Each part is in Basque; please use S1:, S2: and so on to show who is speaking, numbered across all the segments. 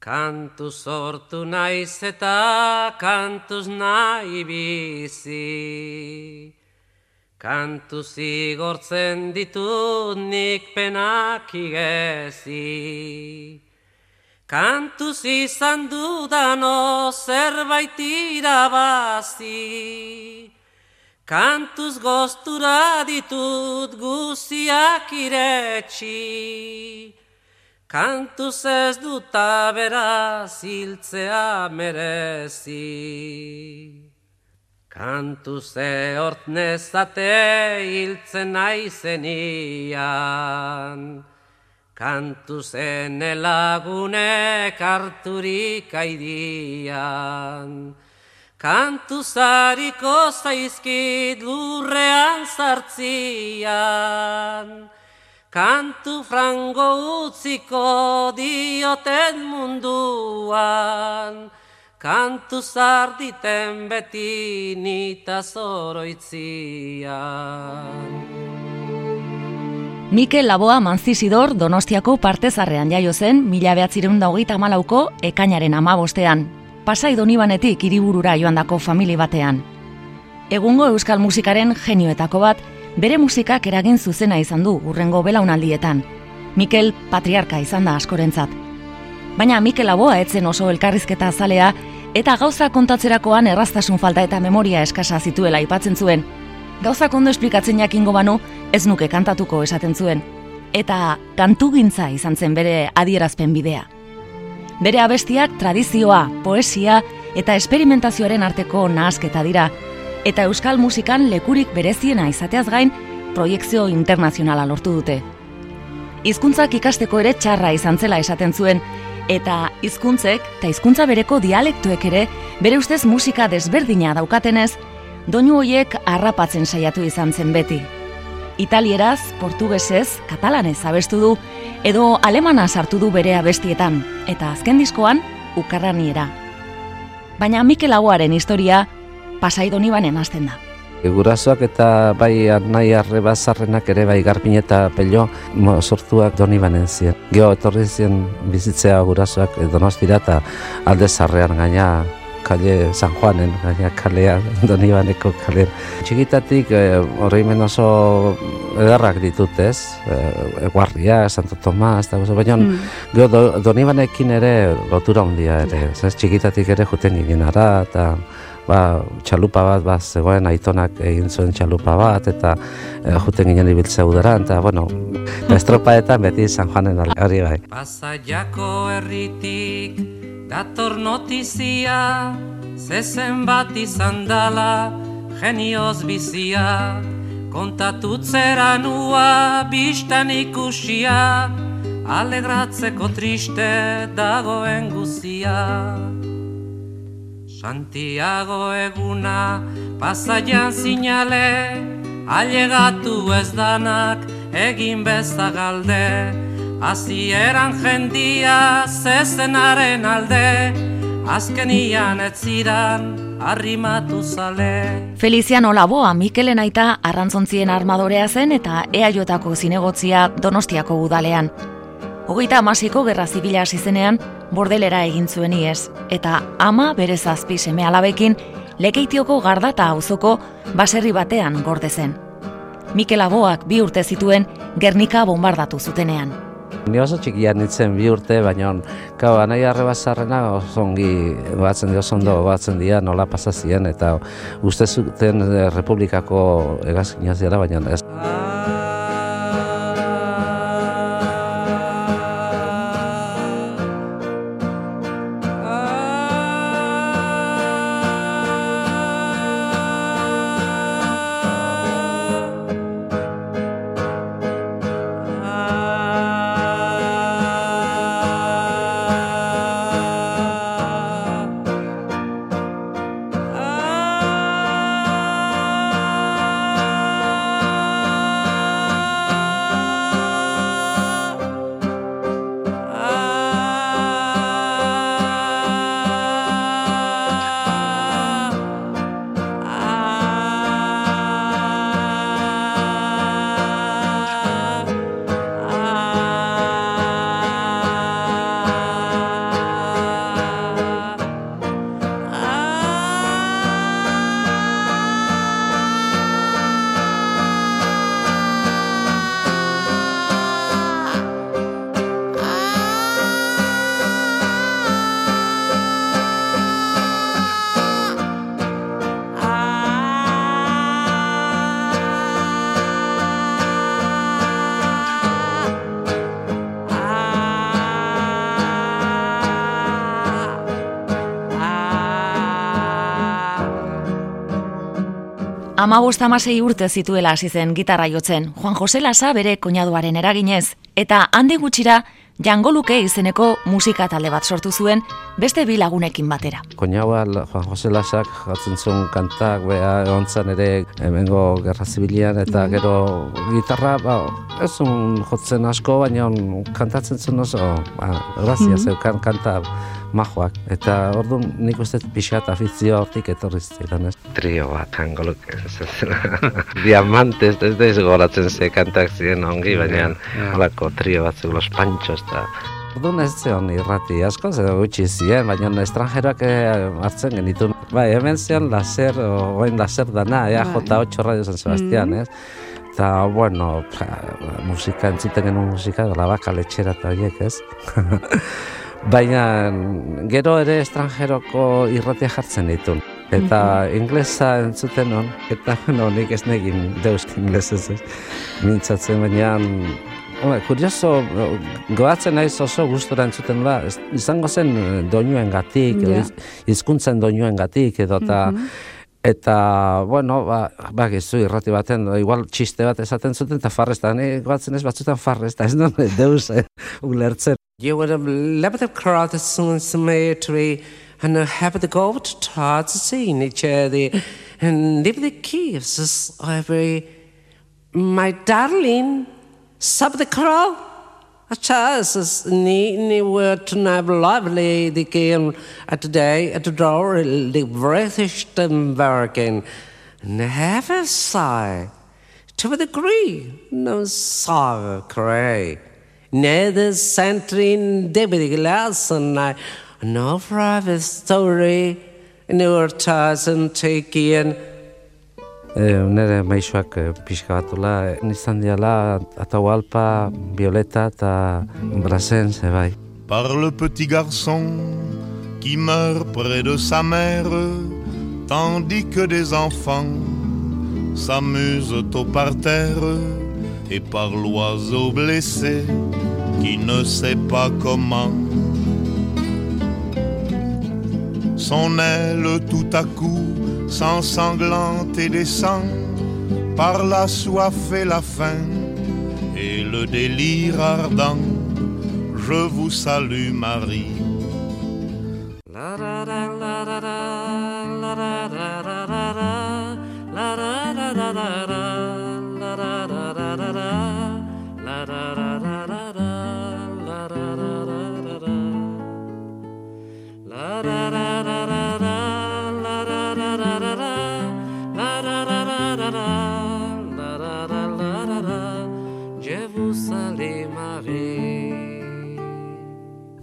S1: Kantu sortu naiz eta kantuz nahi bizi. Kantu zigortzen ditut nik penak igezi. Kantuz izan dudano zerbait irabazi. Kantuz goztura ditut guziak iretsi. Kantuz ez dut beraz hiltzea merezi. Kantuz ehort nezate hiltzen naizenian. Kantuz ene lagunek harturik aidian. Kantuz hariko zaizkit lurrean zartzian. Kantu frango utziko dioten munduan, kantu zarditen beti nita zoroitzian.
S2: Mikel Laboa Manzizidor Donostiako partezarrean jaio zen mila behatzireun daugeita malauko ekainaren amabostean. Pasai donibanetik iriburura joandako famili batean. Egungo euskal musikaren genioetako bat, bere musikak eragin zuzena izan du urrengo belaunaldietan. Mikel patriarka izan da askorentzat. Baina Mikel Aboa etzen oso elkarrizketa azalea eta gauza kontatzerakoan erraztasun falta eta memoria eskasa zituela aipatzen zuen. Gauza kondo esplikatzen jakingo banu ez nuke kantatuko esaten zuen. Eta kantugintza izan zen bere adierazpen bidea. Bere abestiak tradizioa, poesia eta esperimentazioaren arteko nahasketa dira, eta euskal musikan lekurik bereziena izateaz gain proiektzio internazionala lortu dute. Hizkuntzak ikasteko ere txarra izan zela esaten zuen, eta hizkuntzek eta hizkuntza bereko dialektuek ere bere ustez musika desberdina daukatenez, doinu hoiek harrapatzen saiatu izan zen beti. Italieraz, portugesez, katalanez abestu du, edo alemana sartu du bere abestietan, eta azken diskoan, ukarraniera. Baina Mikel Aguaren historia pasai doni banen hasten da.
S3: Gurasoak eta bai nahi arre bazarrenak ere bai garpin eta pello sortuak doni banen ziren. Geo etorri ziren bizitzea gurasoak donostira eta alde zarrean gaina kale San Juanen, gaina kalea, doni baneko kale. Txikitatik horreimen oso edarrak ditut ez, Eguarria, Santo Tomas, eta baina mm. gero do, doni ere lotura handia ere, yeah. txikitatik ere juten ginen ara, eta ba, txalupa bat, ba, zegoen aitonak egin zuen txalupa bat, eta e, juten ginen ibiltzea udara, eta, bueno, estropaetan beti San Juanen ari bai.
S1: Pasaiako herritik dator notizia, zezen bat izan dala, genioz bizia, kontatutzera nua, biztan ikusia, alegratzeko triste dagoen guzia. Santiago eguna pasaian zinale, ailegatu ez danak egin bezagalde, azieran jendia zezenaren alde, azkenian ez ziran arrimatu zale.
S2: Feliziano Laboa Mikelen aita arrantzontzien armadorea zen eta eaiotako zinegotzia Donostiako udalean. Hogeita amasiko gerra zibila hasi zenean, bordelera egin zuen iez, eta ama bere zazpi seme alabekin, lekeitioko gardata auzoko baserri batean gorde zen. Mikel Aboak bi urte zituen Gernika bombardatu zutenean.
S3: Ni oso txikia nintzen bi urte, baina kau, anai arrebazarrena oso ongi batzen dio zondo batzen dira nola pasazien, eta uste zuten eh, Republikako egazkinaz dira, baina ez.
S2: Ama amasei urte zituela hasi zen gitarra jotzen, Juan Jose Lasa bere koinaduaren eraginez, eta handi gutxira Jangoluke izeneko musika talde bat sortu zuen beste bi lagunekin batera.
S3: Koinaua Juan Jose Lasak jatzen zuen kantak beha egontzan ere hemengo gerra zibilian eta mm. gero gitarra ba, ez jotzen asko baina kantatzen zuen oso ba, grazia mm. zeukan kanta majoak. Eta ordu nik uste pixat afizio hortik etorri zidan, ez? Trio bat, angoluk, diamantes, ez da goratzen ze kantak ziren ongi, baina holako trio bat zu, los panchos, eta... Ordu ez zion irrati asko, ze gutxi ziren, baina estranjeroak eh, hartzen genitu. Bai, hemen zion laser, oen laser dana, ea bai. J8 Radio San Sebastián, mm ez? Eta, bueno, musika, entziten genuen musika, grabak aletxera eta horiek, ez? baina gero ere estrangeroko irratia jartzen ditu. Eta mm inglesa entzuten hon, eta no, nik ez negin deus inglesez ez. Mintzatzen baina, kurioso, goatzen naiz oso gustora entzuten da, izango zen eh, doinuen gatik, yeah. izkuntzen doinuen gatik, edo eta, mhm. eta, bueno, ba, ba gizu irrati baten, igual txiste bat esaten zuten, eta farrez, eta goatzen ez batzutan farrez, eta ez non, deus, eh, ulertzen.
S1: You would have left the crowd soon cemetery and have the go to towards the each other and leave the keys every my darling sub the crowd a chance ni were to have lovely the game at today at the door the British American and have a sigh to the degree no sorrow cray Neder centrin debit glass and I. No private story no tazen take in
S3: E, nere maixoak e, pixka batula, nizan diala Atahualpa, Violeta eta Brassens, bai.
S4: Par le petit garçon qui meurt près de sa mère tandis que des enfants s'amusent au parterre et par l'oiseau blessé qui ne sait pas comment. Son aile tout à coup s'ensanglante et descend par la soif et la faim et le délire ardent. Je vous salue Marie.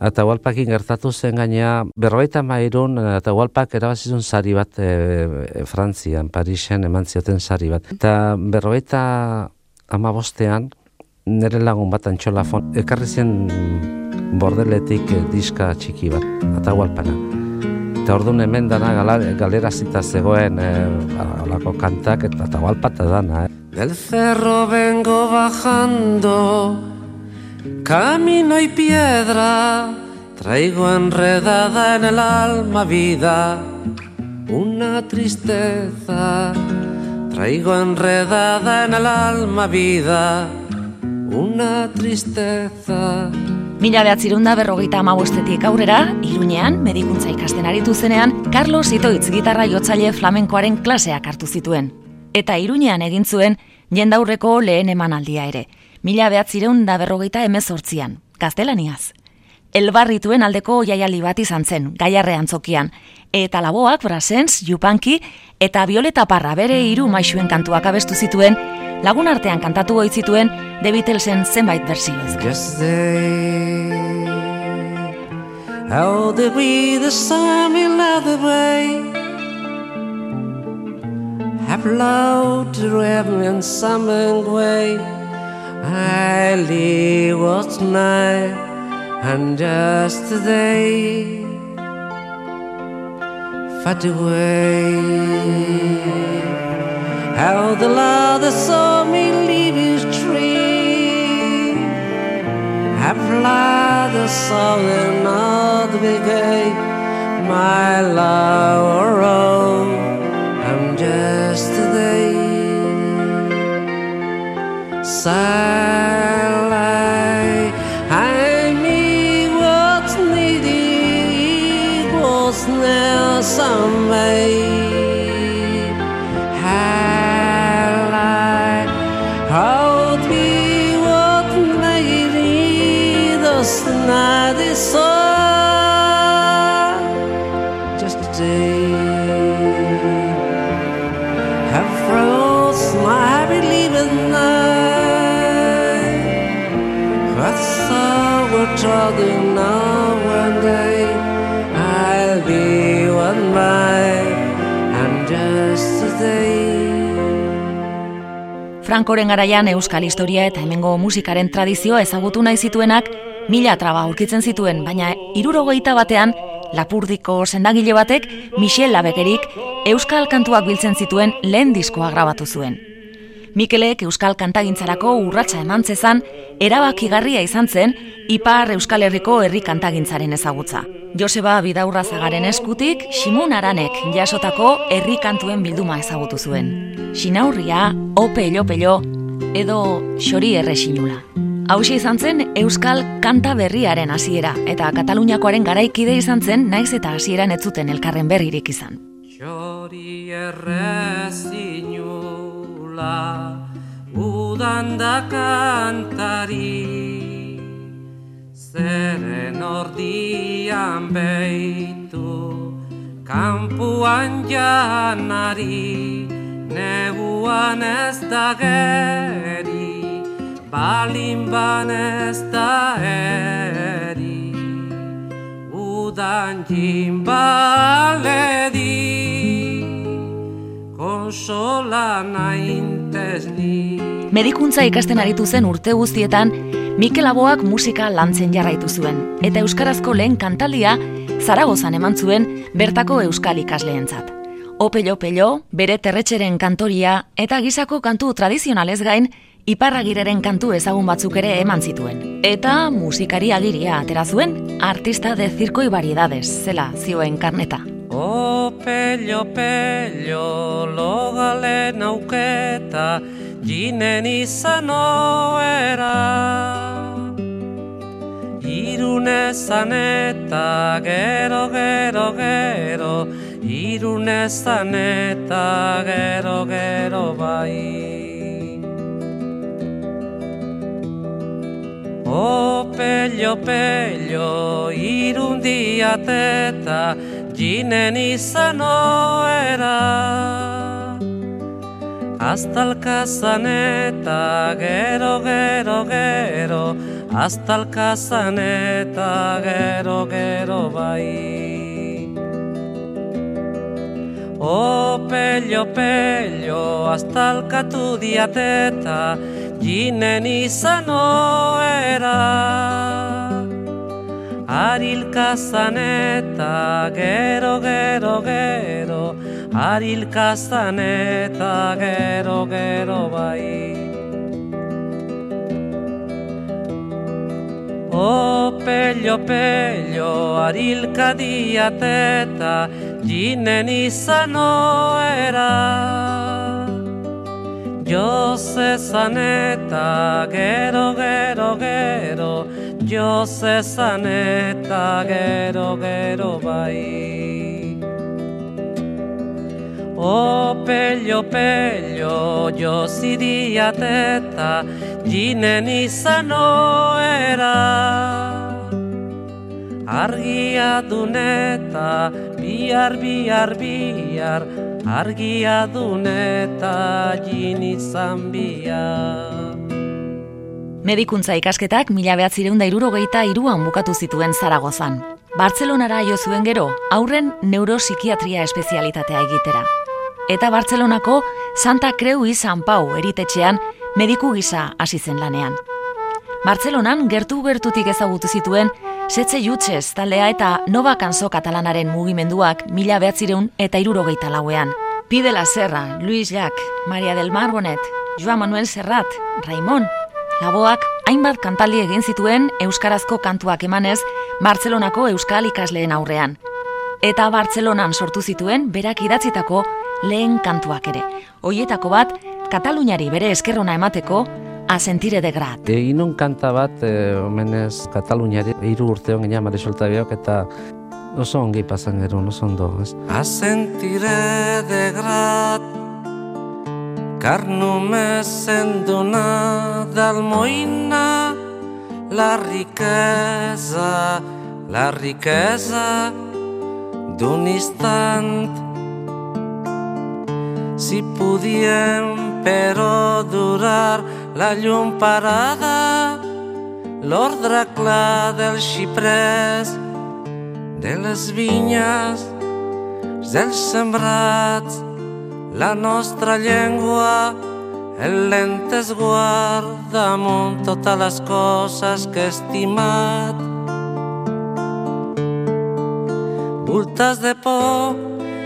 S3: Atahualpakin gertatu zen gainea, berroita mairun, Atahualpak erabazizun sari bat e, e, Frantzian, Parisen eman zioten sari bat. Eta berroita amabostean, nire lagun bat antxolafon, ekarri zen bordeletik e, diska txiki bat, Atahualpana. Eta orduan hemen dana galera zita zegoen e, alako kantak eta Atahualpata dana. Eh.
S1: Del cerro vengo bajando Camino y piedra, traigo enredada en el alma vida, una tristeza. Traigo enredada en el alma vida, una tristeza.
S2: Mila behatzirunda berrogeita amabostetik aurrera, Iruñean, medikuntza ikasten aritu zenean, Carlos Itoitz gitarra jotzaile flamenkoaren klaseak hartu zituen. Eta Iruñean egin zuen, jendaurreko lehen emanaldia ere mila behatzireun da berrogeita emezortzian, gaztelaniaz. Elbarrituen aldeko jaiali bat izan zen, gaiarrean zokian, eta laboak, brasens, jupanki, eta violeta parra bere hiru maixuen kantuak abestu zituen, lagun artean kantatu zituen The Beatlesen zenbait bersio ez.
S1: Just how did we the sun in the way, have loved the and summer way, I leave what's mine, and just today. Fight away. How the lather saw me leave his tree. Have lather saw another be day my love oh, and just today silent. Talking now one day. I'll be one by and just today.
S2: Frankoren garaian euskal historia eta hemengo musikaren tradizioa ezagutu nahi zituenak mila traba aurkitzen zituen, baina irurogeita batean Lapurdiko sendagile batek Michel Labegerik euskal kantuak biltzen zituen lehen diskoa grabatu zuen. Mikelek euskal kantagintzarako urratsa eman zezan, erabakigarria izan zen Ipar Euskal Herriko herri kantagintzaren ezagutza. Joseba Bidaurra Zagaren eskutik, Simun Aranek jasotako herri kantuen bilduma ezagutu zuen. Sinaurria, Ope Elopelo edo Xori Erresinula. Hauxe izan zen Euskal kanta berriaren hasiera eta Kataluniakoaren garaikide izan zen naiz eta hasieran ez zuten elkarren berririk izan.
S1: Txori errezinula udan da kantari. Zeren ordian behitu kampuan janari. Neguan ez da geri balin ez da eri. Udan jimbaledi Konsola naintez ni
S2: Medikuntza ikasten aritu zen urte guztietan, Mikel Aboak musika lantzen jarraitu zuen, eta euskarazko lehen kantaldia Zaragozan eman zuen bertako euskal ikasleentzat. Opello pello, bere terretxeren kantoria eta gizako kantu tradizionalez gain, iparragireren kantu ezagun batzuk ere eman zituen. Eta musikari agiria atera zuen, artista de circo y variedades, zela zioen karneta.
S1: O pello, pello, logalen auketa, jinen izan oera. Irunezan eta gero, gero, gero, irunezan eta gero, gero bai. O pello, pello, irundiat eta jinen izan oera. Aztalkazan eta gero, gero, gero, aztalkazan eta gero, gero bai. O pello, pello, aztalkatu diateta, jinen izan oera. Arilkazan eta gero, gero, gero, arilkazan eta gero, gero bai. O pello, pello, arilka diateta, jinen izan oera. Josezan eta gero, gero, gero, Josezan eta gero, gero bai. O pello, pello, josidiat eta jinen izan oera. Argia duneta, bihar, bihar, bihar, argia duneta jin izan bihar.
S2: Medikuntza ikasketak mila behatzireun da irurogeita iruan bukatu zituen Zaragozan. Bartzelonara jo zuen gero, aurren neuropsikiatria espezialitatea egitera. Eta Bartzelonako Santa Creu y San Pau eritetxean mediku gisa hasi zen lanean. Bartzelonan gertu gertutik ezagutu zituen Setze Jutxez taldea eta Nova Kanso katalanaren mugimenduak mila behatzireun eta irurogeita lauean. Pide la Serra, Luis Jack, Maria del Mar Bonet, Joan Manuel Serrat, Raimon, Laboak hainbat kantaldi egin zituen euskarazko kantuak emanez Bartzelonako euskal ikasleen aurrean. Eta Bartzelonan sortu zituen berak idatzitako lehen kantuak ere. Hoietako bat, Kataluniari bere eskerrona emateko, a sentire de grat.
S3: E, inun kanta bat, e, omenez, Kataluniari, hiru urte hon gina Marisolta biok, eta oso ongi pasan gero, oso ondo, ez?
S1: A sentire de grat, car només sent donar d'almoïna la riquesa, la riquesa d'un instant si podíem però durar la llum parada, l'ordre clar del xiprès, de les vinyes, dels sembrats, la nostra llengua, el lent esguard damunt totes les coses que he estimat. Voltes de por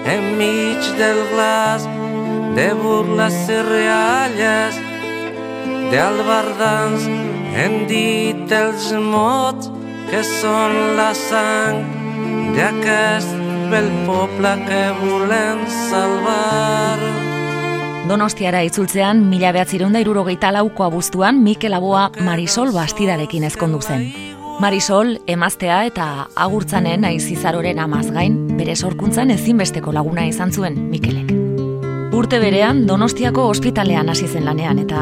S1: enmig del glaç de burles i rialles, d'albardans hem dit els mots que són la sang d'aquest bel poble que volem salvar.
S2: Donostiara itzultzean, mila behatzireunda irurogeita lauko abuztuan, Mikel Aboa Marisol Bastidarekin ezkondu zen. Marisol, emaztea eta agurtzanen aizizaroren amaz gain, bere sorkuntzan ezinbesteko laguna izan zuen Mikelek. Urte berean Donostiako ospitalean hasi zen lanean eta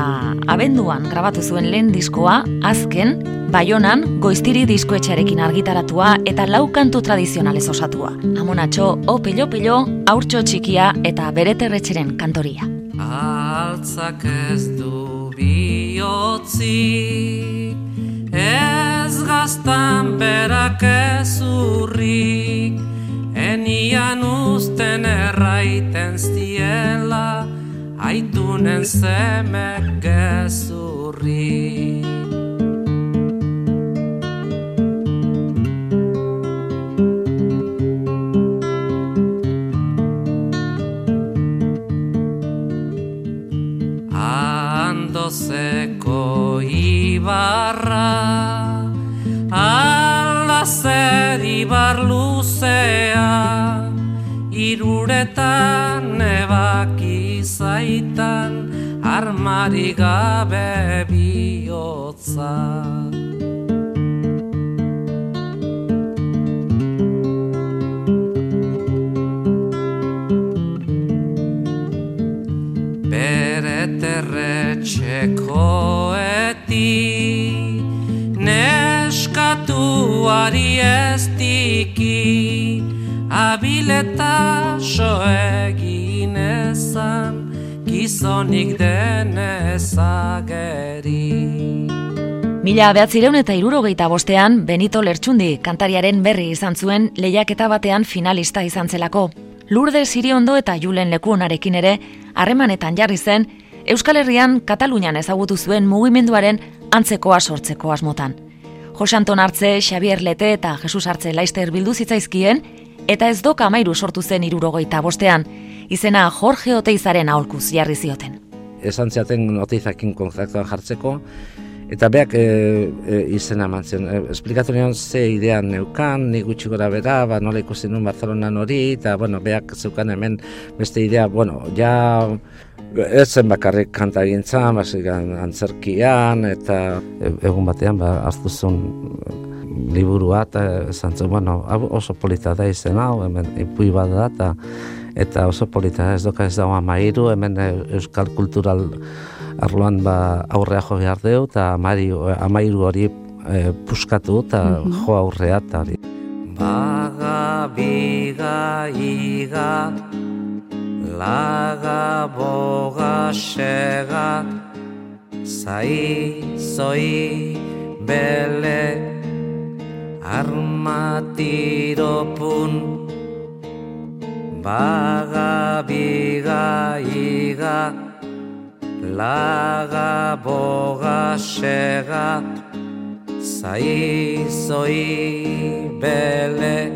S2: abenduan grabatu zuen lehen diskoa azken Baionan goiztiri diskoetxearekin argitaratua eta lau kantu tradizionalez osatua. Amonatxo, o pelo pelo, aurtxo txikia eta bere terretxeren kantoria.
S1: Altzak ez du bihotzi Ez gaztan berak ez urrik Enian usten erraiten ziela Aitunen zemek gezurri. Andozeko ibarra Zer ibar luzea Iruretan ebaki zaitan Armari gabe bihotza. Bere terretxekoeti Neskatuari ez diki Abileta soegin ezan Gizonik denezageri
S2: Mila behatzireun eta irurogeita bostean, Benito Lertxundi kantariaren berri izan zuen lehiaketa batean finalista izan zelako. Lurde Siriondo eta Julen Lekuonarekin ere, harremanetan jarri zen, Euskal Herrian Katalunian ezagutu zuen mugimenduaren antzekoa sortzeko asmotan. Jose Anton Artze, Xavier Lete eta Jesus Artze Laister bildu zitzaizkien, eta ez doka amairu sortu zen irurogeita bostean, izena Jorge Oteizaren aholkuz jarri zioten.
S3: Esan ziaten oteizakin kontaktuan jartzeko, eta beak e, e, izena eman zion. E, esplikatu nion ze idean neukan, ni gutxi gora bera, ba, nola ikusi nuen Barcelonan hori, eta bueno, beak zeukan hemen beste idea, bueno, ja ez zen bakarrik kanta egintzan, basik antzerkian, eta egun batean ba, hartu zuen liburua, eta esan zuen, bueno, oso polita da izen hau, hemen ipui bat da, eta, eta oso polita ez doka ez dago amairu, hemen euskal kultural arloan ba, aurrea jo behar deu, eta amari, amairu hori e, puskatu, eta jo aurrea, eta hori.
S1: Baga, biga, iga, laga, boga, sega, zai, zoi, bele, armatiropun, baga, biga, iga, laga, boga, sega, zai, zoi, bele,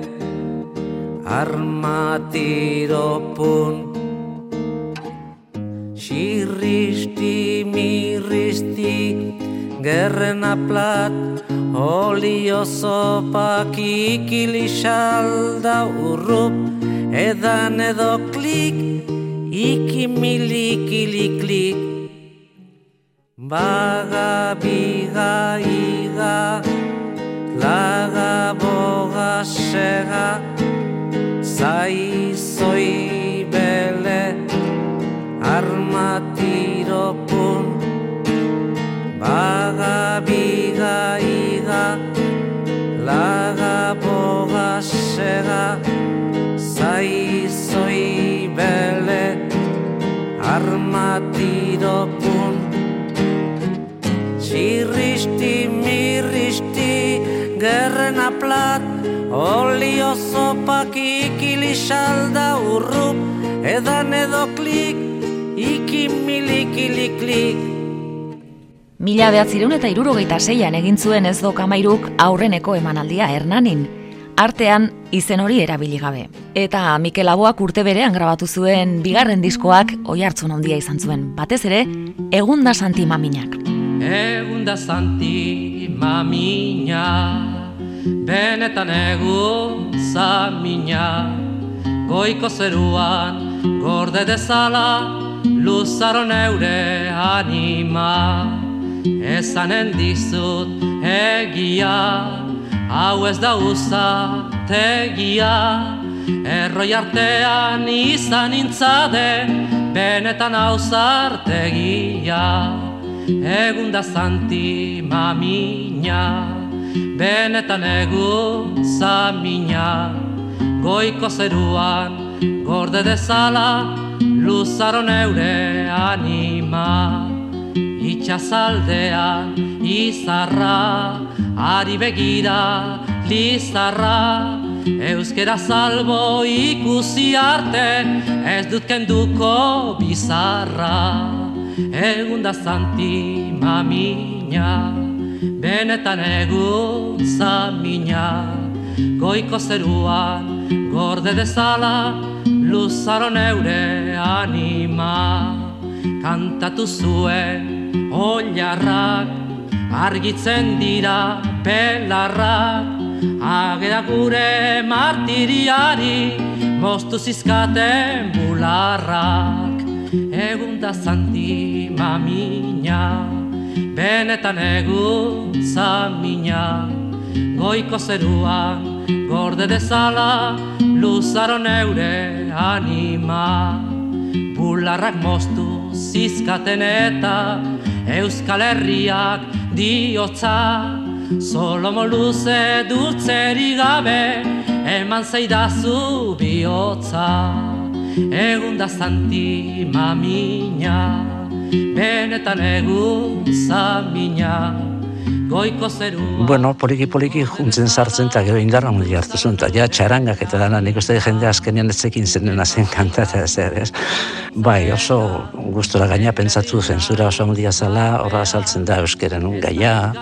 S1: armatiropun, Xirristi, mirristi, gerren aplat, olio zopak ikilixalda urrup, edan edo klik, ikimilik iliklik. Baga biga iga Laga boga sega Zai sega Zai zoi bele Armatiro pun Txirristi mirristi gerren aplat Olio zopak ikili salda urrup Edan edo klik, iki milikili klik.
S2: Mila behatzireun eta irurogeita zeian egin zuen ez dokamairuk aurreneko emanaldia hernanin. Artean izen hori erabili gabe. Eta Mikel Aboak urte berean grabatu zuen bigarren diskoak oi hartzun handia izan zuen. Batez ere, egunda santi maminak.
S1: Egunda santi mamina Benetan egu zamina Goiko zeruan gorde dezala Luzaro neure anima Ezanen dizut egia Hau ez da uza tegia Erroi artean izan intzade Benetan hau zartegia Egun da santi mamina Benetan egun zamina Goiko zeruan gorde dezala Luzaro neure anima. Itxazaldean izarra Ari begira lizarra Euskera salbo ikusi arte Ez dut kenduko bizarra. Egun da santi mamina Benetan egun zamina Goiko zeruan gorde dezala Luzaro neure anima. Kantatu zuen oilarrak Argitzen dira pelarrak. Agera gure martiriari Moztu zizkaten bularrak. Egun da santi mamina Benetan egun zamina. Goiko zeruan gorde dezala Luzaro neure anima. Bularrak moztu zizkaten eta Euskal Herriak diotza Solomo luze dultzeri gabe Eman zeidazu bihotza. Egun da santi mamina Benetan egun zamina Goiko zeru
S3: Bueno, poliki poliki juntzen sartzen eta gero indarra mundi hartu zuen, eta ja txarangak eta dana nik uste jende azkenean etzekin zenen zen kantata ez ere, ez. Bai, oso gustora gaina pentsatu zensura oso mundia zala, horra saltzen da euskeren gaia,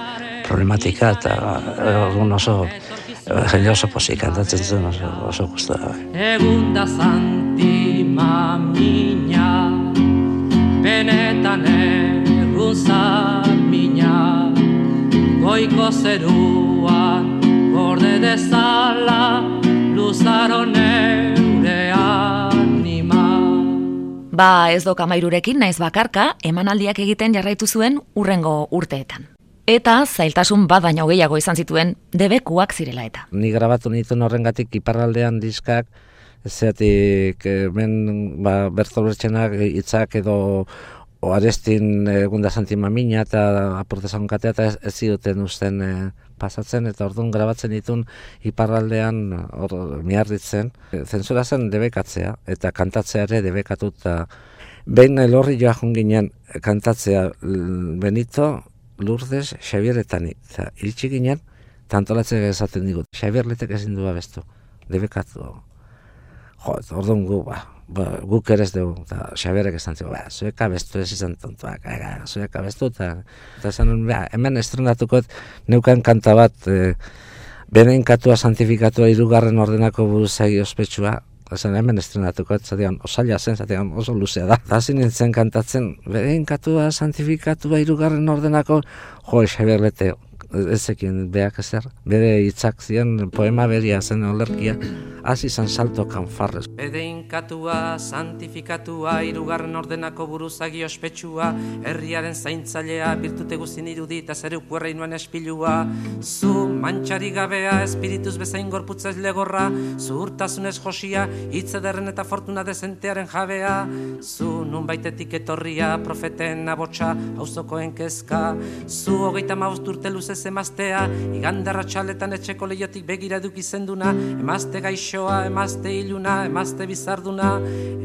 S3: problematika eta orduan oso jende oso posik kantatzen zuen oso, oso gustora.
S1: Egun da santi mamina Benetan egun Goiko zeruan gorde dezala Luzaro neure anima
S2: Ba ez doka mairurekin naiz bakarka, emanaldiak egiten jarraitu zuen urrengo urteetan. Eta zailtasun bat baino gehiago izan zituen debekuak zirela eta.
S3: Ni grabatu nituen horrengatik iparraldean diskak, zeatik hemen ba, Bertol Bertxenak hitzak edo oarestin egunda santima mina eta aportezan katea eta ez, ziduten usten e, pasatzen eta orduan grabatzen ditun iparraldean hor miarritzen. Zentzura zen debekatzea eta kantatzea ere debekatuta. Behin elorri joa ginen kantatzea Benito, Lourdes, Xavier eta ni. Eta iritsi ginen, tantolatzea esaten digut. Xavier letek ezin du abestu. Debekatu. Jo, orduan gu, ba, ba, guk ere ez dugu, eta Xabierrek esan zigu, ba, zuek abestu ez izan tontuak, gara, zuek abestu, eta, eta esan ba, hemen estrenatuko neukan kanta bat, e, benen katua santifikatua irugarren ordenako buruzagi ospetsua, esan hemen estrenatuko, eta zatean, osaila zen, zatean, oso luzea da. Eta nintzen kantatzen, beren katua santifikatua irugarren ordenako, jo, Xabier Lete, ezekin beak ezer, bere hitzak ziren poema beria zen olerkia, hasi izan salto kanfarrez.
S1: Edeinkatua, santifikatua, irugarren ordenako buruzagi ospetsua, herriaren zaintzailea, birtute guzin irudi eta zer nuen espilua. Zu, mantxari gabea, espirituz bezain gorputzez legorra, zu josia, derren eta fortuna dezentearen jabea. Zu, nun baitetik etorria, profeten abotsa, hauzokoen kezka. Zu, hogeita maust luzez emaztea, igandarra txaletan etxeko lehiotik begira duk izenduna, emazte gaixoa, emazte iluna, emazte bizarduna,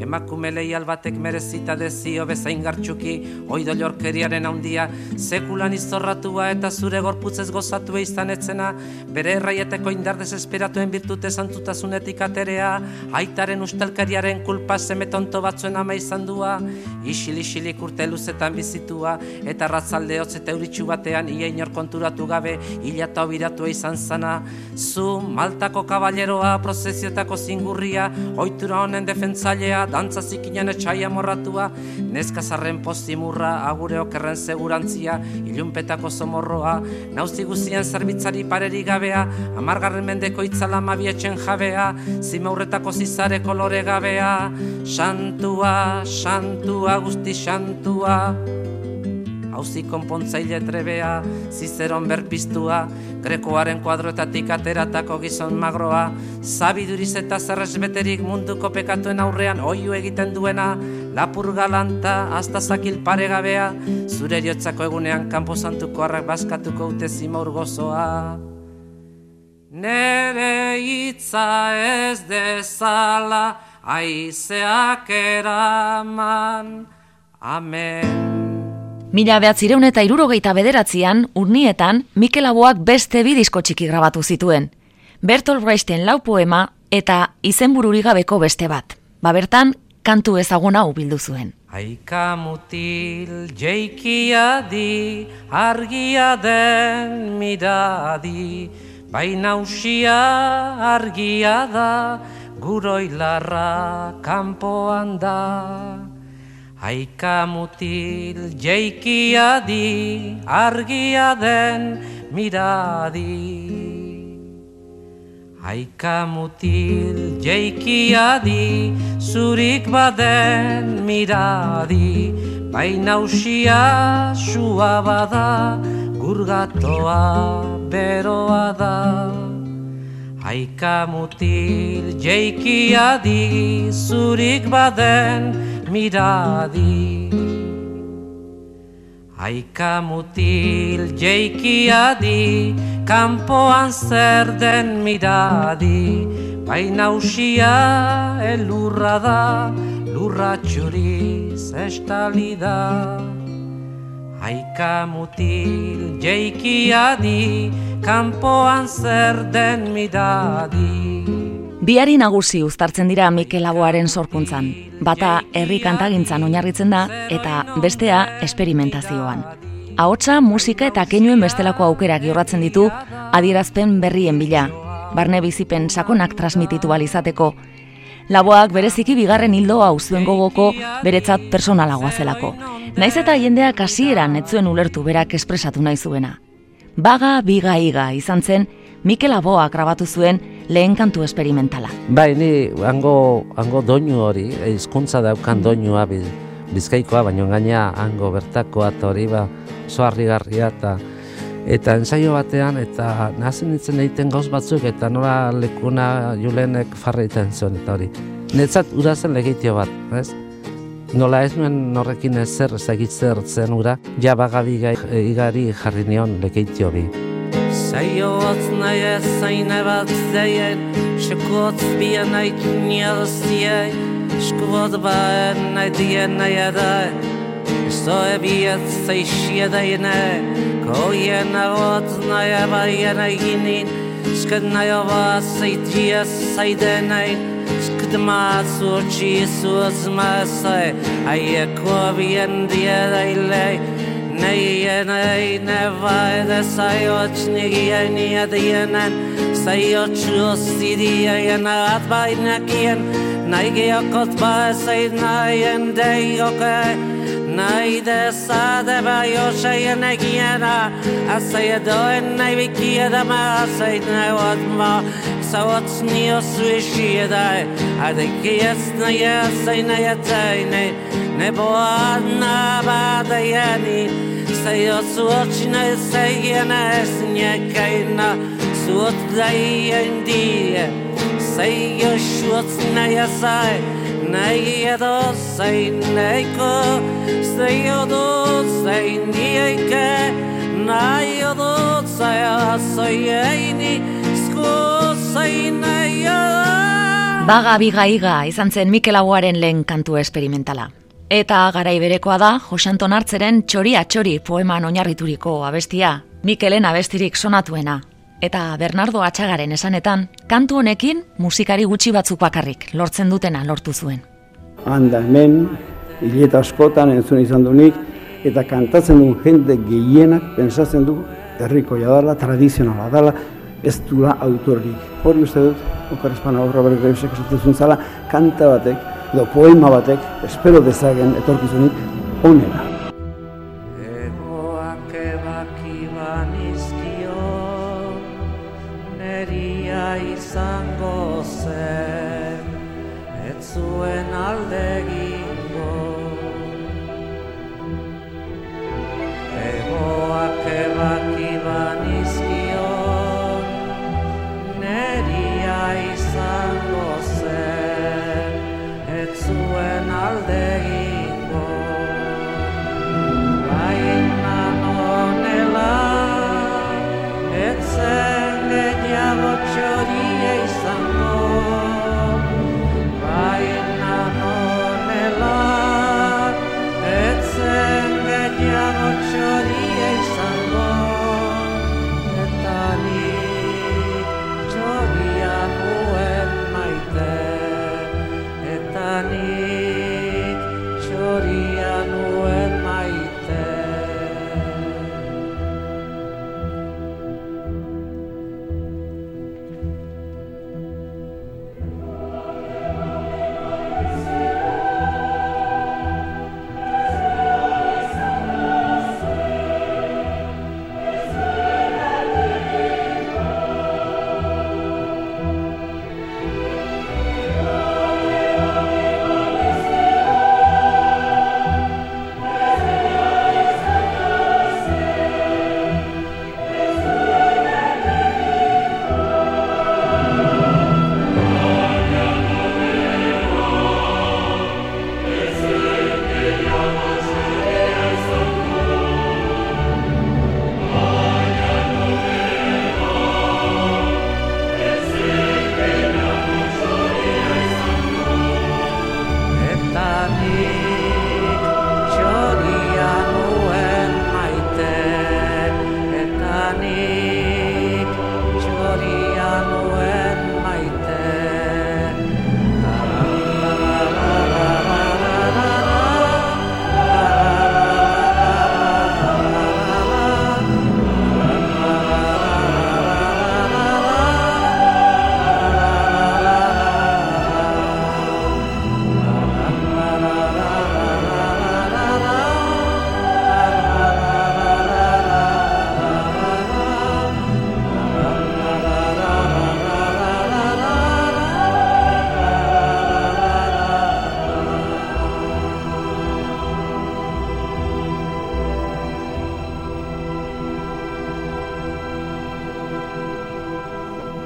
S1: emakume lehial batek merezita dezio bezain gartxuki, oido lorkeriaren handia, sekulan izorratua eta zure gorputzez gozatu izan etzena, bere erraieteko indar desesperatuen birtute santutasunetik aterea, aitaren ustelkariaren kulpa semetonto batzuen ama izan dua, isil isilik urte luzetan bizitua, eta ratzalde hotz eta euritxu batean ia inor konturatu gabe, hilata obiratu izan zana, zu maltako kaballeroa prozesioetako zingurria, oitura honen defentzailea, dantza zikinan etxaia morratua, neska zarren pozimurra, agure okerren segurantzia, ilunpetako somorroa, nauzi guzien zerbitzari pareri gabea, amargarren mendeko itzala mabietxen jabea, zimaurretako zizare kolore gabea, santua, santua, guzti santua hauzi konpontzaile trebea, zizeron berpiztua, grekoaren kuadroetatik ateratako gizon magroa, zabiduriz eta zerrez beterik munduko pekatuen aurrean oiu egiten duena, lapur galanta, hasta zakil paregabea, zure eriotzako egunean kanpo santuko harrak baskatuko ute zimaur gozoa. Nere hitza ez dezala, aizeak eraman, amen.
S2: Mila behatzireun eta irurogeita bederatzean, urnietan, Mikel Aboak beste bi disko txiki grabatu zituen. Bertolt Brechten lau poema eta izenbururi gabeko beste bat. Ba bertan, kantu ezaguna bildu zuen.
S1: Aika mutil jeikia di, argia den miradi, baina usia argia da, guroilarra kanpoan da. Aika mutil jeikia di, argia den miradi. Aika mutil jeikia di, zurik baden miradi. Baina usia sua bada, gurgatoa beroa da. Aika mutil jeikia di, zurik baden miradi. Aika mutil jeikia di Kampoan zer den miradi. Baina usia elurra da Lurra txuriz estali da. Aika mutil jeikia di Kampoan zer den miradi
S2: Biari nagusi uztartzen dira Mikel Laboaren sorkuntzan. Bata herri kantagintzan oinarritzen da eta bestea esperimentazioan. Ahotsa, musika eta keinuen bestelako aukerak jorratzen ditu adierazpen berrien bila. Barne bizipen sakonak transmititu izateko. Laboak bereziki bigarren hildo hau zuen gogoko beretzat personalagoa zelako. Naiz eta jendeak hasieran ez zuen ulertu berak espresatu nahi zuena. Baga biga iga izan zen Mikel Aboak grabatu zuen lehen kantu esperimentala.
S3: Bai, ni hango, hango doinu hori, hizkuntza daukan doinua bizkaikoa, baina gaina hango bertakoa eta hori ba, garria eta eta ensaio batean eta nazen nintzen egiten gauz batzuk eta nola lekuna julenek farra egiten zuen eta hori. Netzat urazen legitio bat, ez? Nola ez nuen norrekin ezer ezagitzen zen ura, ja bagabi igari jarri nion legitio bi.
S1: Zaioz nahi ez zaine bat zeien Sekot bien nahi tniel ziei Skvot baen nahi dien nahi edai Esto e biet zei shie daine Koien agot nahi ebaien nahi ginin Sked nahi ova zei ties zei denain Sked maat sur chi suaz masai Aie ko bien die dai lei Nei nei ne vai de sai och ni ni ad yenen sai och si di ya na at vai na kien nei ge akot ba sai nei en dei okay nei de sa de ba yo sai na kiena a sai do en nei vi kia da ma Sauats nio suishi dai na ya sai na ya tai ne Ne boa na da yani Sai o suoci na sai yana es nye kaina Suot dai endie Sai o shuot na ya sai Nei neiko Sai o do o do sai a sai eini
S2: Baga biga iga izan zen Mikel Aguaren lehen kantu esperimentala. Eta garai berekoa da Josanton hartzeren txori atxori poeman oinarrituriko abestia, Mikelen abestirik sonatuena. Eta Bernardo Atxagaren esanetan, kantu honekin musikari gutxi batzuk bakarrik lortzen dutena lortu zuen.
S5: Handa hemen, hileta askotan entzun izan dunik, eta kantatzen duen jende gehienak pensatzen du herriko jadala, tradizionala dala, ez dula autorik. Hori uste dut, Okar Espana horra berrik esaten zuen zala, kanta batek, edo poema batek, espero dezagen etorkizunik onena.
S1: Egoak ebaki banizkio, neria izango zen, ez zuen alde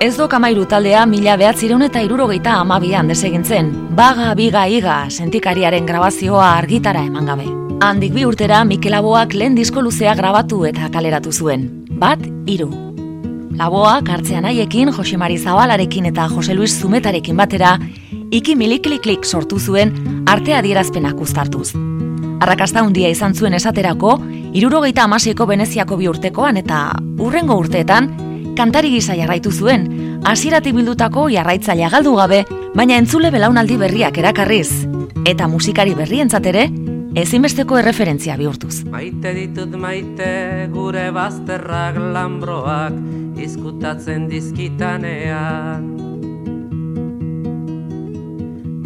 S1: Ez
S2: do kamairu taldea mila behatzireun eta irurogeita amabian desegintzen, baga biga iga sentikariaren grabazioa argitara eman gabe. Handik bi urtera Mikel Laboak lehen disko luzea grabatu eta kaleratu zuen. Bat, hiru. Laboak hartzean haiekin, Jose Mari Zabalarekin eta Jose Luis Zumetarekin batera, iki milikliklik sortu zuen arte adierazpenak uztartuz. Arrakasta handia izan zuen esaterako, irurogeita amaseiko Veneziako bi urtekoan eta urrengo urteetan, kantari gisa jarraitu zuen, hasiratik bildutako jarraitzailea galdu gabe, baina entzule belaunaldi berriak erakarriz, eta musikari berrientzat ere, ezinbesteko erreferentzia bihurtuz.
S1: Maite ditut maite gure bazterrak lambroak izkutatzen dizkitanean.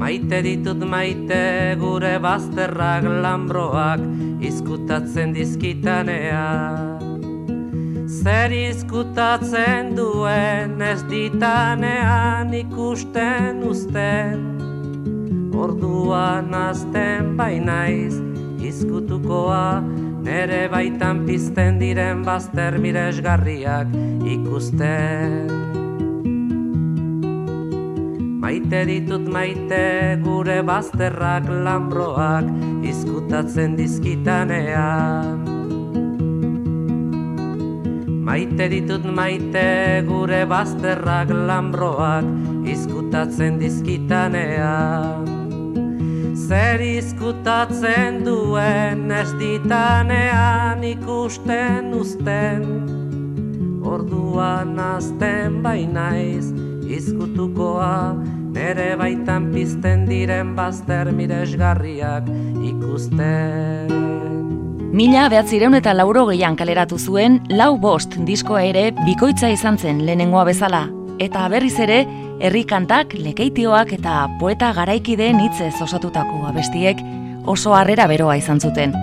S1: Maite ditut maite gure bazterrak lambroak izkutatzen dizkitanean. Zer izkutatzen duen ez ditanean ikusten uzten. Orduan azten bainaiz izkutukoa Nere baitan pizten diren bazter miresgarriak ikusten. Maite ditut maite gure bazterrak lambroak izkutatzen dizkitanean Maite ditut maite gure bazterrak lambroak izkutatzen dizkitanean. Zer izkutatzen duen ez ditanean ikusten uzten. Orduan azten bainaiz izkutukoa nere baitan pizten diren bazter miresgarriak ikusten
S2: Mila behatzireun eta lauro gehian kaleratu zuen, lau bost diskoa ere bikoitza izan zen lehenengoa bezala. Eta berriz ere, herri kantak, lekeitioak eta poeta garaikideen hitzez osatutako abestiek oso harrera beroa izan zuten.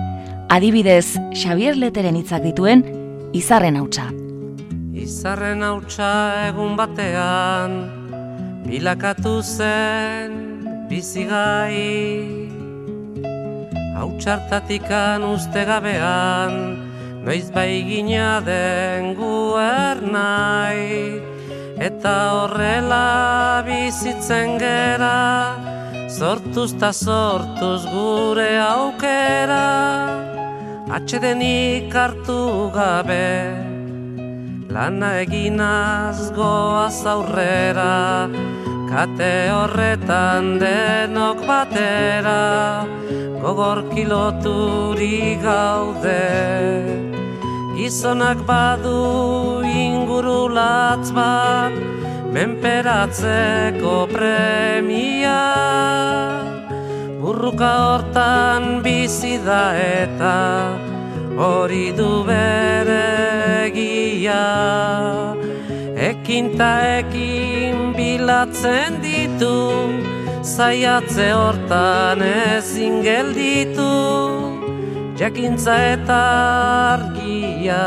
S2: Adibidez, Xavier Leteren hitzak dituen Izarren hautsa.
S1: Izarren hautsa egun batean bilakatu zen bizigai Hautsartatikan uste gabean noiz bai gina den guernai eta horrela bizitzen gera, sortuz ta sortuz gure aukera, atxedenik hartu gabe, lana eginaz goaz aurrera, kate horretan denok batera, gogor kiloturi gaude. Gizonak badu ingurulatz bat Menperatzeko premia Burruka hortan bizi da eta Hori du bere egia Ekin ta ekin bilatzen ditu Zaiatze hortan ezin gelditu jakintza eta argia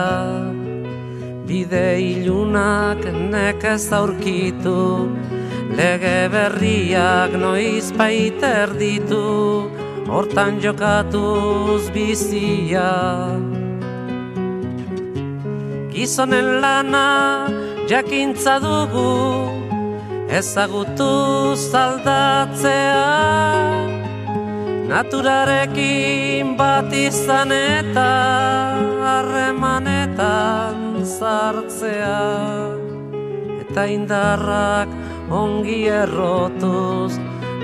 S1: bide ilunak nekez aurkitu lege berriak noiz baiter ditu hortan jokatuz bizia. Gizonen lana jakintza dugu ezagutu zaldatzea. Naturarekin bat izan eta harremanetan zartzea Eta indarrak ongi errotuz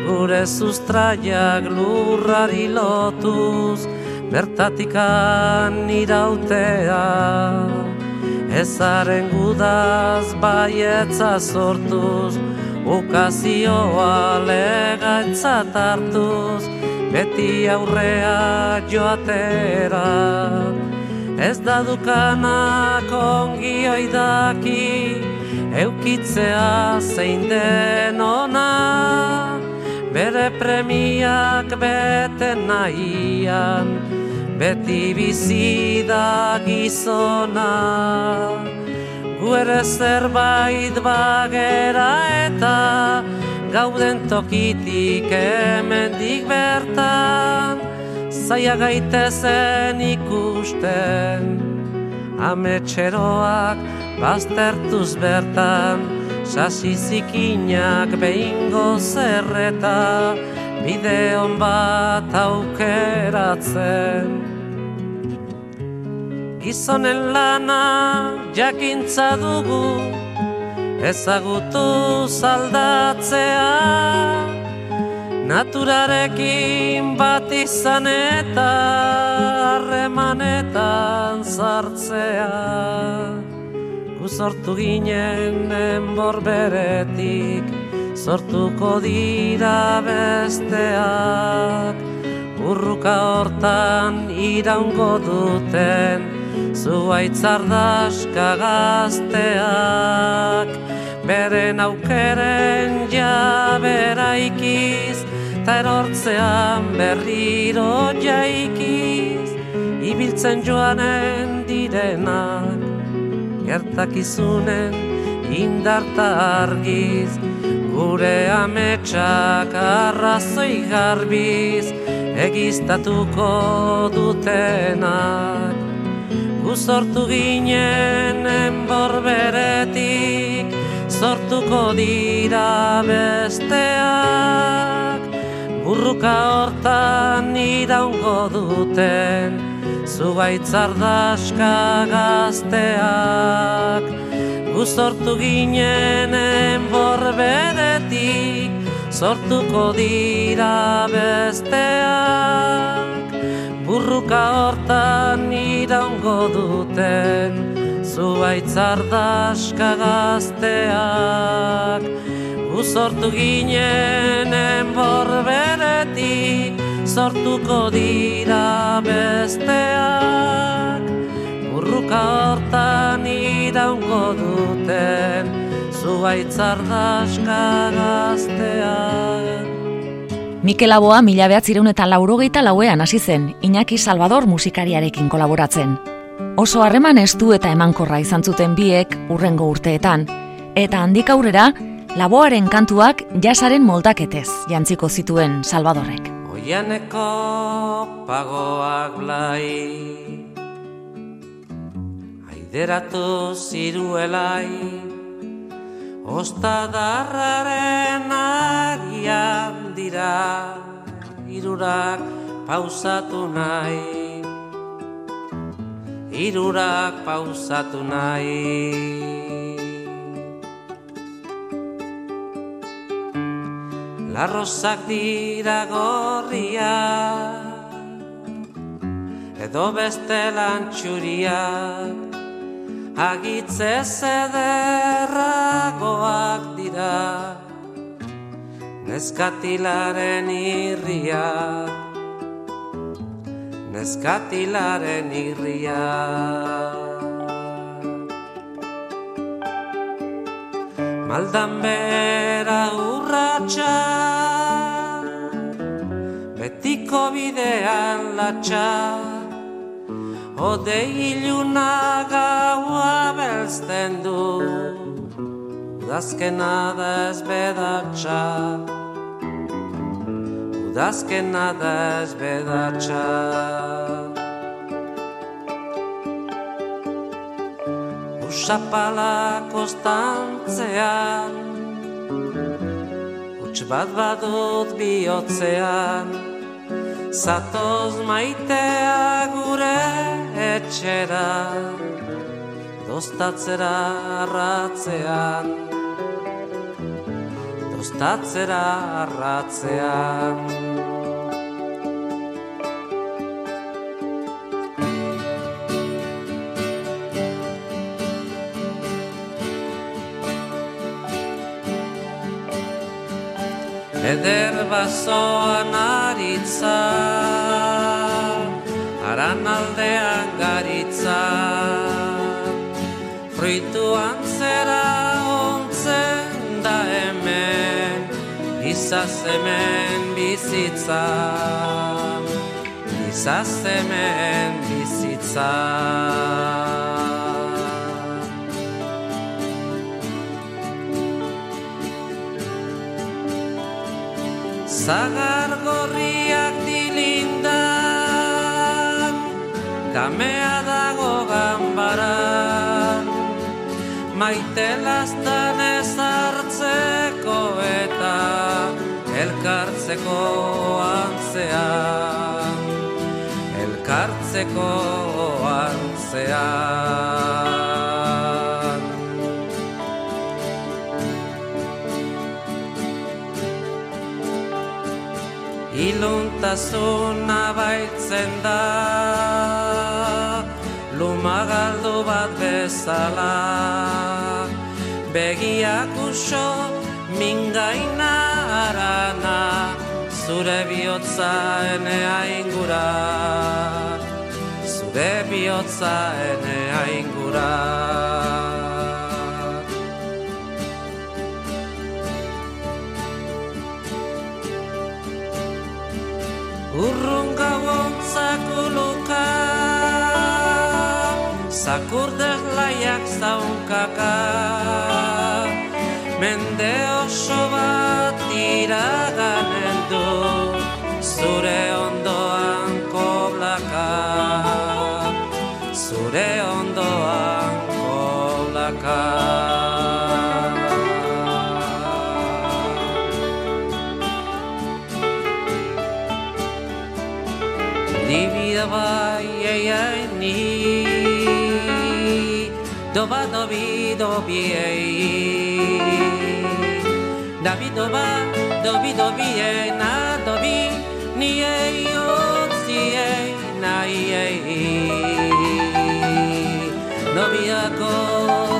S1: Gure sustraiak lurrari lotuz Bertatikan irautea Ezaren gudaz baietza sortuz Ukazioa legatzat hartuz beti aurrea joatera. Ez da dukanak ongi oidaki Eukitzea zein den ona. Bere premiak bete nahian Beti bizi da gizona. Guere zerbait bagera eta gauden tokitik hemendik bertan. Zaia gaitezen ikusten ametxeroak baztertuz bertan. Sasi zikinak behingo zerreta bideon bat aukeratzen gizonen lana jakintza dugu ezagutu zaldatzea Naturarekin bat izan eta harremanetan zartzea Guzortu ginen enbor beretik Zortuko dira besteak. Urruka hortan iraungo duten Zuaitzardaska gazteak beren aukeren jabera ikiz, ta erortzean berriro jaikiz, ibiltzen joanen direnak, gertakizunen indarta argiz, gure ametsak arrazoi garbiz, egiztatuko dutenak. Guzortu ginen enborberetik, sortuko dira besteak. Burruka hortan iraungo duten, zugaitzardaska gazteak. Guzortu ginen enborberetik, sortuko dira besteak. Burruka hortan iraungo duten, zuaitzardaska gazteak. Uzortu ginen enborberetik, sortuko dira besteak. Burruka hortan iraungo duten, zuaitzardaska gazteak.
S2: Mikel Aboa mila behatzireun eta laurogeita lauean hasi zen, Iñaki Salvador musikariarekin kolaboratzen. Oso harreman estu eta emankorra izan zuten biek urrengo urteetan, eta handik aurrera, Laboaren kantuak jasaren moldaketez jantziko zituen Salvadorrek.
S1: Oianeko pagoak blai Aideratu ziruelai Ostadarraren agian dira Irurak pausatu nahi Irurak pausatu nahi. Larrozak dira gorria Edo beste lantxuriak Agitze zederragoak dira Neskatilaren irriak Neskatilaren irriak Maldan bera urratxa Betiko bidean latxa Ode iluna gaua belzten du Udazkena da ez bedatxa Udazkena da ez bedatxa Usapala kostantzean Uts bat badut bihotzean. Zatoz maitea gure etxera Dostatzera arratzean Dostatzera arratzean Eder bazoan aritza Aran aldean garitza. Fruituan zera Izaz hemen bizitza. Izaz hemen bizitza. Zagar gorriak dilindan Kamea dago ganbaran Maite lastan Elkartzeko antzean Elkartzeko antzean Iluntasuna baitzen da. Lumagaldu bat bezala. Begiak uso mingaina arana Zure bihotza enea ingura Zure bihotza enea ingura Urrun gauontzak uluka Zakurdez laiak zaunkaka. Mende oso bat iraganen Zure ondoan koblaka. Zure ondoan koblaka. Libida bai ai ai ni. Doba dobi dobi ei Dabi doba dobi dobi ei na dobi no, be a ghost.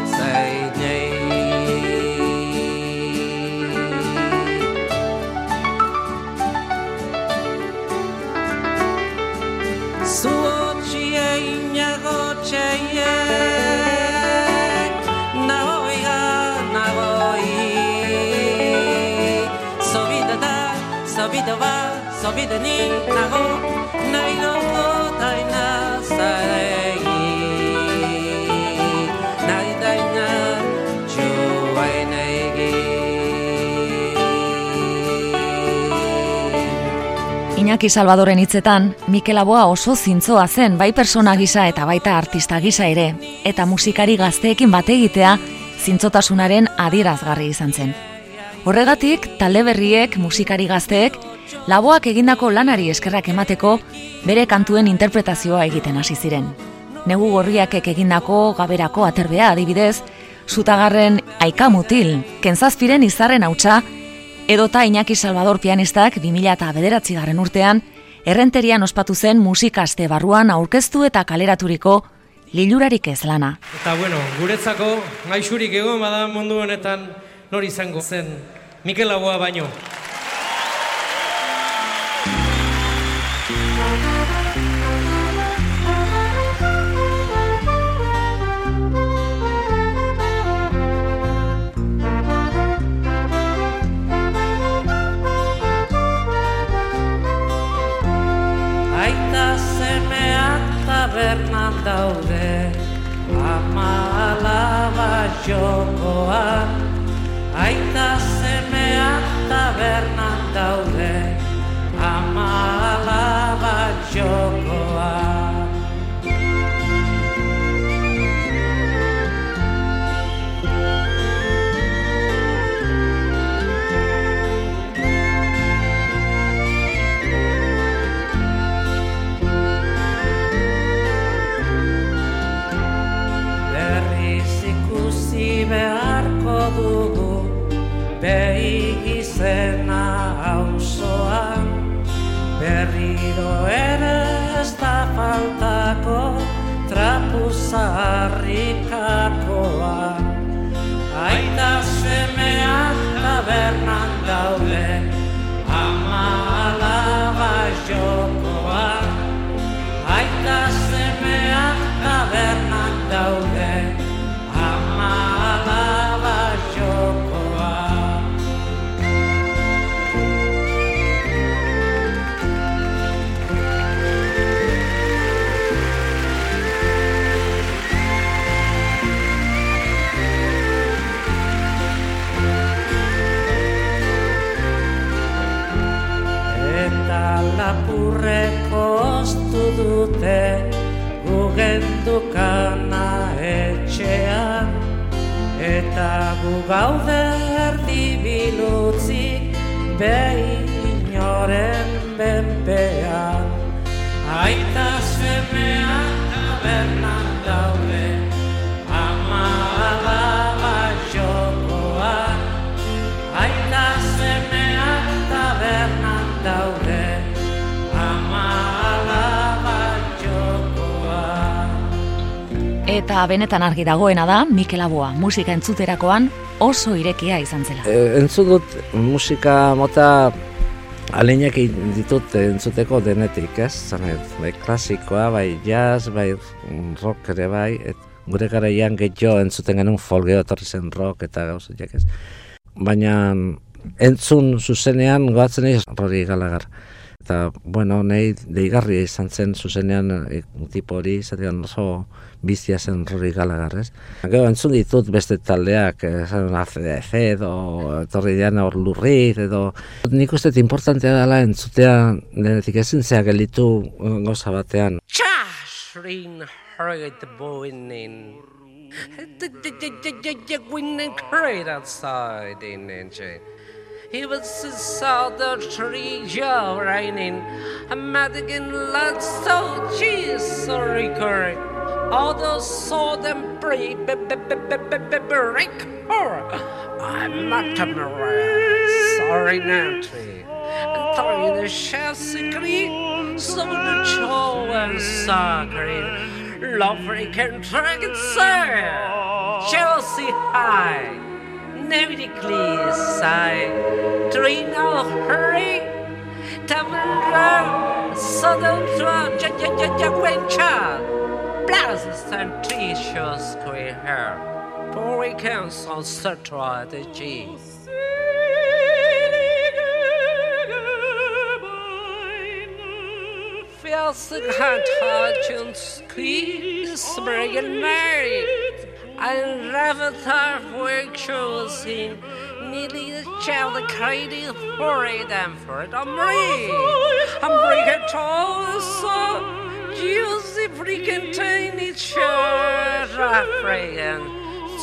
S1: Zobida ni nago Nairoko taina zarei Nari daina joain
S2: Iñaki Salvadoren hitzetan, Mikel Aboa oso zintzoa zen bai persona gisa eta baita artista gisa ere, eta musikari gazteekin bate egitea zintzotasunaren adierazgarri izan zen. Horregatik, talde berriek, musikari gazteek, laboak egindako lanari eskerrak emateko bere kantuen interpretazioa egiten hasi ziren. Negu gorriakek egindako gaberako aterbea adibidez, zutagarren aikamutil, kentzazpiren izarren hautsa, edota Iñaki Salvador pianistak 2000 eta bederatzi garren urtean, errenterian ospatu zen musikaste barruan aurkeztu eta kaleraturiko lilurarik ez lana.
S6: Eta bueno, guretzako gaixurik egon bada mundu honetan nori izango zen Mikel Aboa baino.
S1: Jokoan Aita semeak tabernan daude Ama alaba jokoan izena hauzoan Berriro ere ez da faltako Trapu zaharrikakoa. Aita semeak tabernan dute Gugendukana etxean. Eta gu gaude erdi bilutzik Behi inoren benpean Aita semeak tabernan
S2: Eta benetan argi dagoena da, Mikel Aboa musika entzuterakoan oso irekia izan zela.
S3: E, entzut dut musika mota alinak ditut entzuteko denetik, ez? Zanet, bai klasikoa, bai jazz, bai rock ere bai, et, gure garaian gehiago entzuten genuen folgeo etorri zen rock eta gauzatiak ez. Baina entzun zuzenean goatzen ez Rory Gallagher. Eta, bueno, nahi deigarria izan zen zuzenean e, tipo hori, zatean oso bizia zen rori galagarrez. Gero, entzun ditut beste taldeak, esan ACDC edo torri dian hor lurrit edo... Nik uste importantea dela entzutea denetik ezin zea gelitu goza batean.
S1: Txas, rin, hurrit boinen. Gwinen crate outside in engine. He was saw the tree Joe raining. A Madigan lad so cheese sorry curry. All those saw them break break her. I'm not a. Sorry Nancy. And throwing the chassis green. So the chow and sacred. Lovely can drag it sir. Chelsea high nevreklī sai, trīnā hurry, tavrā, sadantrā, jajajajawenchā, blazes and t-shirts queer hair, poor weekends on sutra the G. Fjells and hot hot and squeeze, spring night. Ein Raventar folkshow-scene Nili the child the I'm Danford Amri Amrika Tosa Juicy freaking tiny church African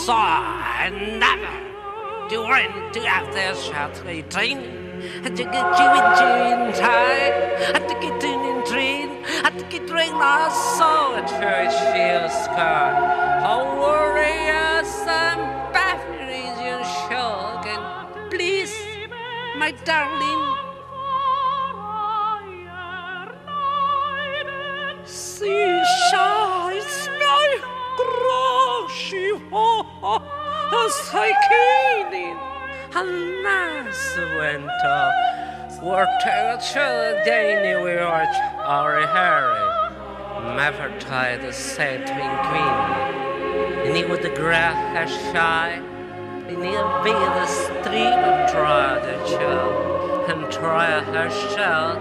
S1: So I never do want to have this shot 18 I took a chewing chewing tie. I took it in train. I took it train I saw a church shield scar. How warriors and batteries you shock and please, my darling. See shines my groshy as I came. Han mass went up. We're told Danny we watch our Harry. Never tried the same to in queen. In he would the grass has shy. In he be the stream of dry the chill. And try her shell.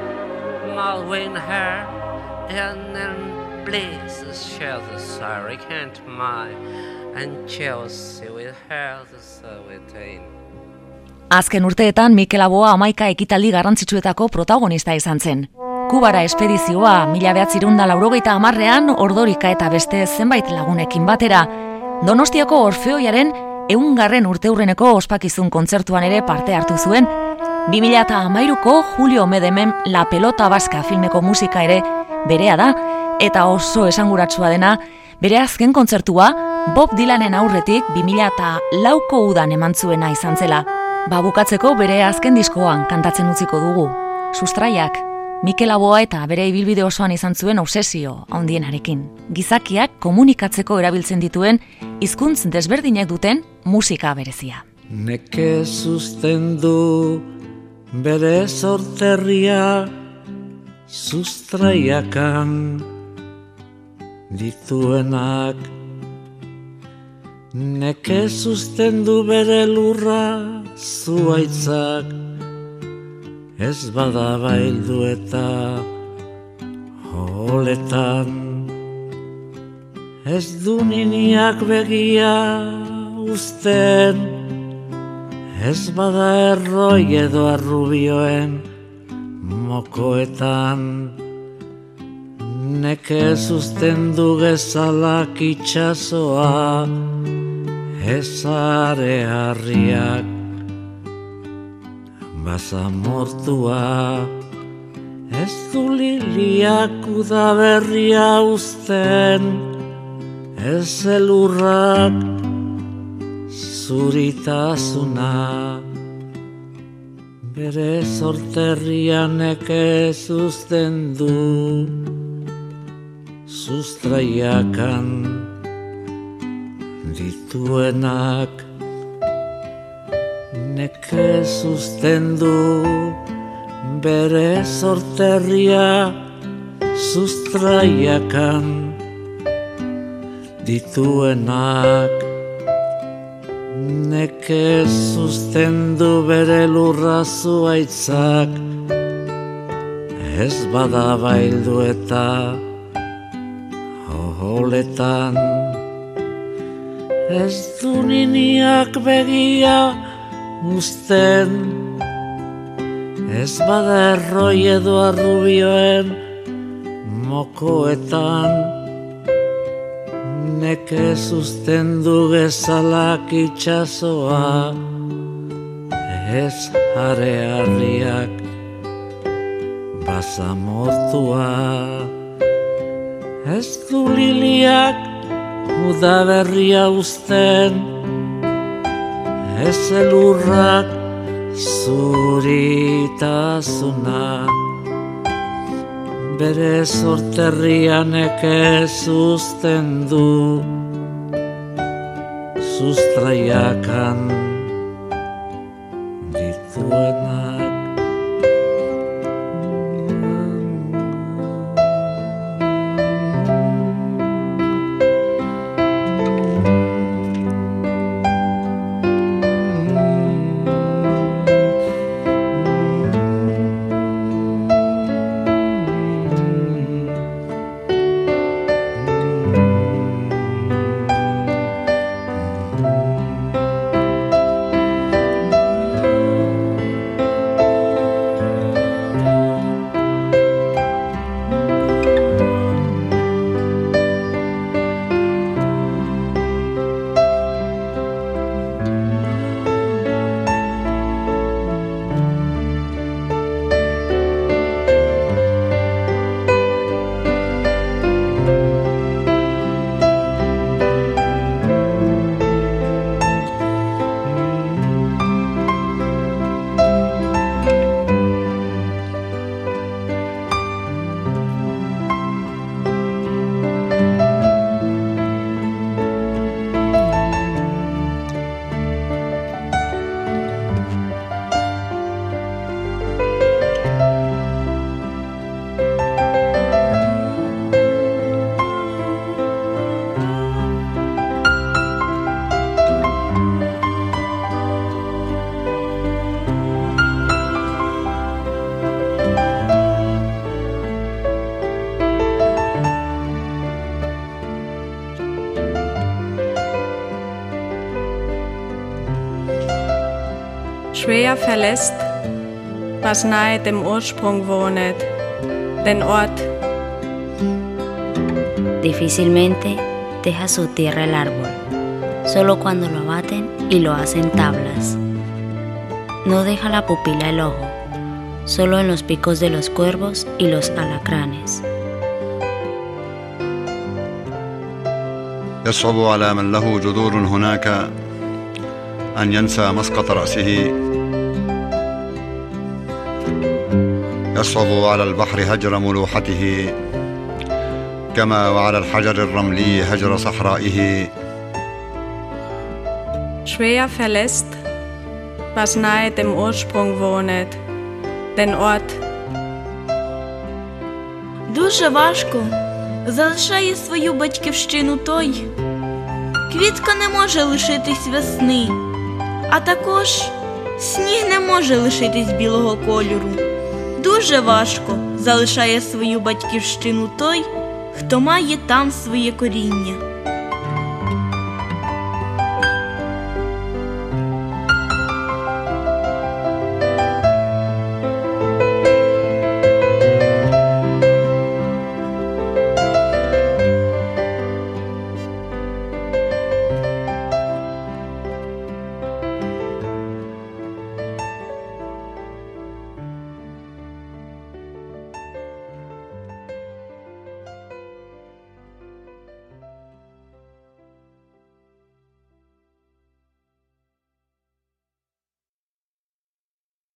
S1: Malwin her. And then please share the sorry can't my. And Chelsea will have the servitude.
S2: Azken urteetan Mikel Aboa amaika ekitaldi garrantzitsuetako protagonista izan zen. Kubara espedizioa mila behatzirunda laurogeita amarrean ordorika eta beste zenbait lagunekin batera. Donostiako Orfeoiaren eungarren urteurreneko ospakizun kontzertuan ere parte hartu zuen. 2000 eta amairuko Julio Medemen La Pelota Baska filmeko musika ere berea da, eta oso esanguratsua dena, bere azken kontzertua Bob Dylanen aurretik 2000 eta lauko udan eman zuena izan zela. Ba bukatzeko bere azken diskoan kantatzen utziko dugu. Sustraiak, Mikel Aboa eta bere ibilbide osoan izan zuen obsesio handienarekin. Gizakiak komunikatzeko erabiltzen dituen hizkuntz desberdinek duten musika berezia.
S3: Neke sustendu bere sorterria sustraiakan dituenak Neke sustendu bere lurra zuaitzak Ez bada baildu eta holetan. Ez du niniak begia usten Ez bada erroi edo arrubioen mokoetan. Neke sustendu gezalak itxasoa ezare harriak Baza mortua ez du liliak udaberria usten Ez elurrak zuritasuna Bere sorterrian eke zuzten du Sustraiakan dituenak Neke sustendu bere sorterria sustraiakan. Dituenak Neke sustendu bere lurra zuaitzak Ez bada baildu eta Holetan Ez du niniak begia Usten. Ez bada erroi edo arrubioen Mokoetan. Neke zuzten du gezalak itxasoa Ez jare harriak Basamortua. Ez du liliak Uda berria usten Ez elurrak Zuritasuna. Bere sorterrian eke zuzten du Sustraiakan
S7: Schwer verlässt, was nahe dem Ursprung wohnet, den Ort.
S8: Difícilmente deja su tierra el árbol, solo cuando lo abaten y lo hacen tablas. No deja la pupila el ojo, solo en los picos de los cuervos y los alacranes.
S9: يصعب على من له جذور هناك أن ينسى مسقط رأسه يصعب على البحر هجر ملوحته كما وعلى الحجر الرملي هجر صحرائه
S7: Schwer verlässt, was nahe dem Ursprung wohnet, den Ort.
S10: Дуже важко залишає свою батьківщину той. Квітка не може лишитись весни, а також сніг не може лишитись білого кольору. Дуже важко залишає свою батьківщину той, хто має там своє коріння.